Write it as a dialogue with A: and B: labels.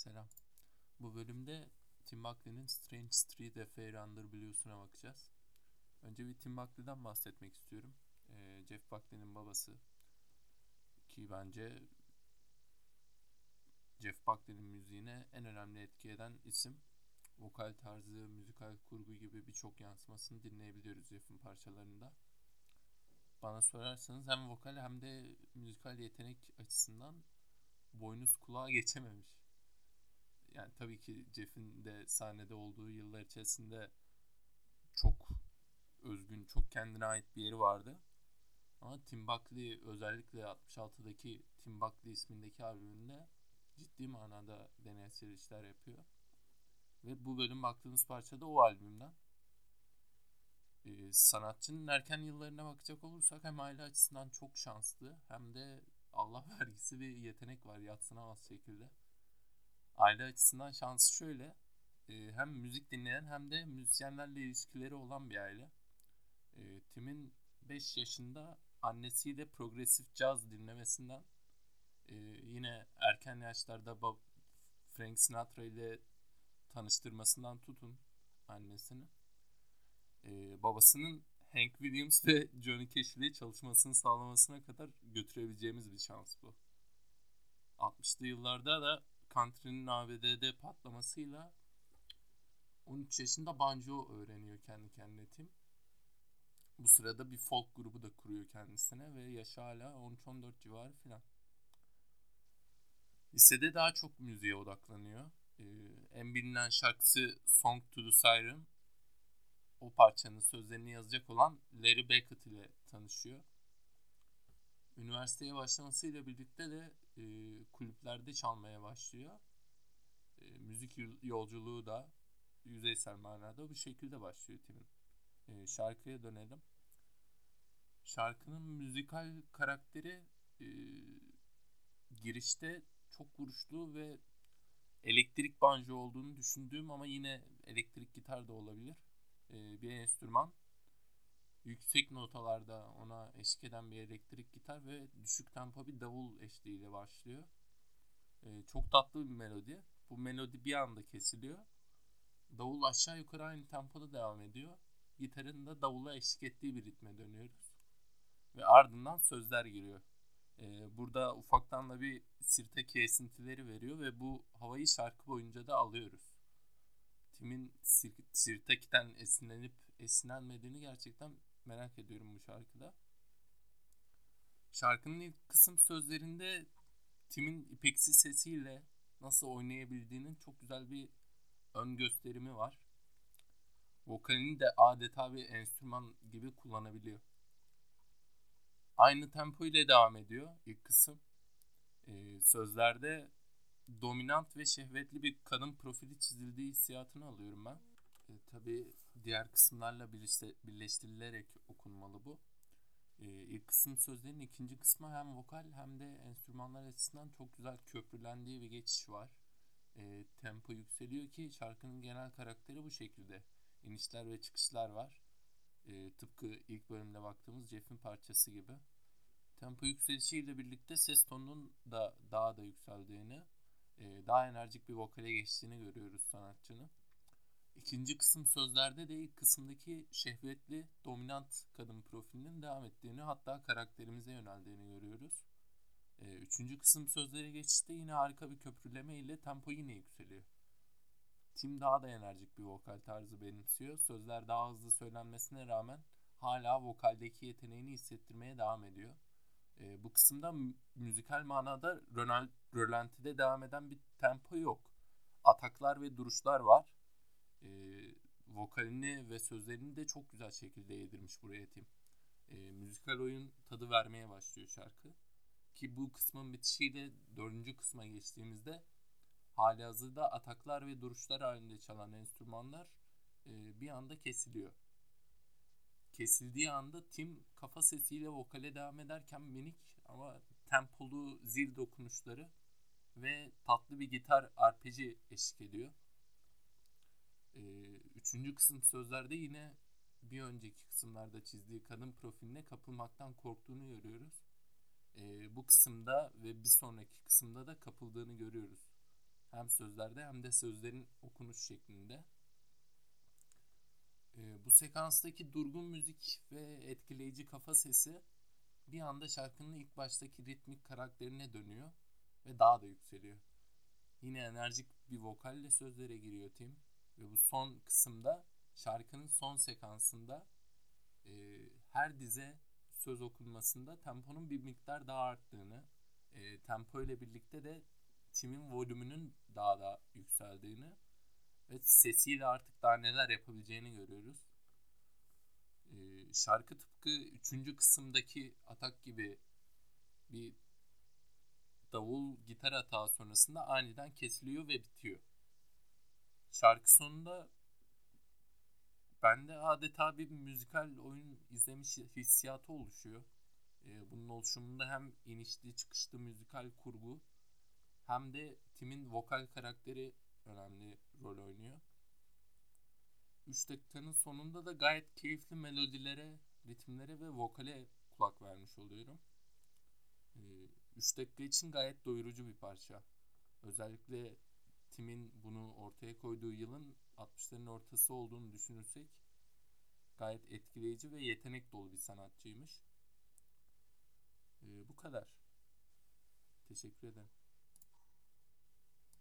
A: Selam. Bu bölümde Tim Buckley'nin Strange Street Affair Under Blues'una bakacağız. Önce bir Tim Buckley'den bahsetmek istiyorum. Ee, Jeff Buckley'nin babası. Ki bence Jeff Buckley'nin müziğine en önemli etki eden isim. Vokal tarzı, müzikal kurgu gibi birçok yansımasını dinleyebiliyoruz Jeff'in parçalarında. Bana sorarsanız hem vokal hem de müzikal yetenek açısından boynuz kulağa geçememiş. Yani tabii ki Jeff'in de sahnede olduğu yıllar içerisinde çok özgün, çok kendine ait bir yeri vardı. Ama Tim Buckley özellikle 66'daki Tim Buckley ismindeki albümünde ciddi manada deneysel işler yapıyor. Ve bu bölüm baktığımız parça da o albümden. Ee, sanatçının erken yıllarına bakacak olursak hem aile açısından çok şanslı hem de Allah vergisi bir yetenek var yatsınamaz şekilde. Aile açısından şansı şöyle. E, hem müzik dinleyen hem de müzisyenlerle ilişkileri olan bir aile. E, Tim'in 5 yaşında annesiyle progresif caz dinlemesinden e, yine erken yaşlarda Bob, Frank Sinatra ile tanıştırmasından tutun annesini. E, babasının Hank Williams ve Johnny Cash ile çalışmasını sağlamasına kadar götürebileceğimiz bir şans bu. 60'lı yıllarda da country'nin ABD'de patlamasıyla 13 yaşında banjo öğreniyor kendi kendine Tim. Bu sırada bir folk grubu da kuruyor kendisine ve yaşı hala 13-14 civarı filan. Lisede daha çok müziğe odaklanıyor. Ee, en bilinen şarkısı Song to the Siren. O parçanın sözlerini yazacak olan Larry Beckett ile tanışıyor. Üniversiteye başlamasıyla birlikte de e, kulüplerde çalmaya başlıyor. E, müzik yolculuğu da yüzeysel manada bu şekilde başlıyor Tim'in. E, şarkıya dönelim. Şarkının müzikal karakteri e, girişte çok vuruşlu ve elektrik banjo olduğunu düşündüğüm ama yine elektrik gitar da olabilir. E, bir enstrüman yüksek notalarda ona eşlik eden bir elektrik gitar ve düşük tempo bir davul eşliğiyle başlıyor. Ee, çok tatlı bir melodi. Bu melodi bir anda kesiliyor. Davul aşağı yukarı aynı tempoda devam ediyor. Gitarın da davula eşlik ettiği bir ritme dönüyoruz. Ve ardından sözler giriyor. Ee, burada ufaktan da bir sirte kesintileri veriyor ve bu havayı şarkı boyunca da alıyoruz. Tim'in sir sirtekten esinlenip esinlenmediğini gerçekten merak ediyorum bu şarkıda. Şarkının ilk kısım sözlerinde Tim'in ipeksi sesiyle nasıl oynayabildiğinin çok güzel bir ön gösterimi var. Vokalini de adeta bir enstrüman gibi kullanabiliyor. Aynı tempo ile devam ediyor ilk kısım. Ee, sözlerde dominant ve şehvetli bir kadın profili çizildiği hissiyatını alıyorum ben. E, tabii diğer kısımlarla birleşti, birleştirilerek okunmalı bu. E, ilk kısım sözlerin ikinci kısmı hem vokal hem de enstrümanlar açısından çok güzel köprülendiği bir geçiş var. E, tempo yükseliyor ki şarkının genel karakteri bu şekilde. İnişler ve çıkışlar var. E, tıpkı ilk bölümde baktığımız Jeff'in parçası gibi. Tempo yükselişiyle birlikte ses tonunun da daha da yükseldiğini, e, daha enerjik bir vokale geçtiğini görüyoruz sanatçının. İkinci kısım sözlerde de ilk kısımdaki şehvetli, dominant kadın profilinin devam ettiğini hatta karakterimize yöneldiğini görüyoruz. Ee, üçüncü kısım sözlere geçişte yine harika bir köprüleme ile tempo yine yükseliyor. Tim daha da enerjik bir vokal tarzı benimsiyor. Sözler daha hızlı söylenmesine rağmen hala vokaldeki yeteneğini hissettirmeye devam ediyor. Ee, bu kısımda müzikal manada rölantide devam eden bir tempo yok. Ataklar ve duruşlar var e, vokalini ve sözlerini de çok güzel şekilde yedirmiş buraya Tim. E, müzikal oyun tadı vermeye başlıyor şarkı. Ki bu kısmın bitişiyle dördüncü kısma geçtiğimizde hali hazırda ataklar ve duruşlar halinde çalan enstrümanlar e, bir anda kesiliyor. Kesildiği anda Tim kafa sesiyle vokale devam ederken minik ama tempolu zil dokunuşları ve tatlı bir gitar arpeci eşlik ediyor. E, üçüncü kısım sözlerde yine bir önceki kısımlarda çizdiği kadın profiline kapılmaktan korktuğunu görüyoruz. E, bu kısımda ve bir sonraki kısımda da kapıldığını görüyoruz Hem sözlerde hem de sözlerin okunuş şeklinde. E, bu sekanstaki durgun müzik ve etkileyici kafa sesi bir anda şarkının ilk baştaki ritmik karakterine dönüyor ve daha da yükseliyor. Yine enerjik bir vokalle sözlere giriyor Tim ve bu son kısımda şarkının son sekansında e, her dize söz okunmasında temponun bir miktar daha arttığını, e, tempo ile birlikte de Tim'in volümünün daha da yükseldiğini ve sesiyle artık daha neler yapabileceğini görüyoruz. E, şarkı tıpkı üçüncü kısımdaki atak gibi bir davul gitar hata sonrasında aniden kesiliyor ve bitiyor. Şarkı sonunda bende adeta bir müzikal oyun izlemiş hissiyatı oluşuyor. Ee, bunun oluşumunda hem inişli çıkışlı müzikal kurgu hem de Tim'in vokal karakteri önemli rol oynuyor. 3 dakikanın sonunda da gayet keyifli melodilere, ritimlere ve vokale kulak vermiş oluyorum. 3 ee, dakika için gayet doyurucu bir parça. Özellikle Tim'in bunu ortaya koyduğu yılın 60'ların ortası olduğunu düşünürsek gayet etkileyici ve yetenek dolu bir sanatçıymış. Ee, bu kadar. Teşekkür ederim.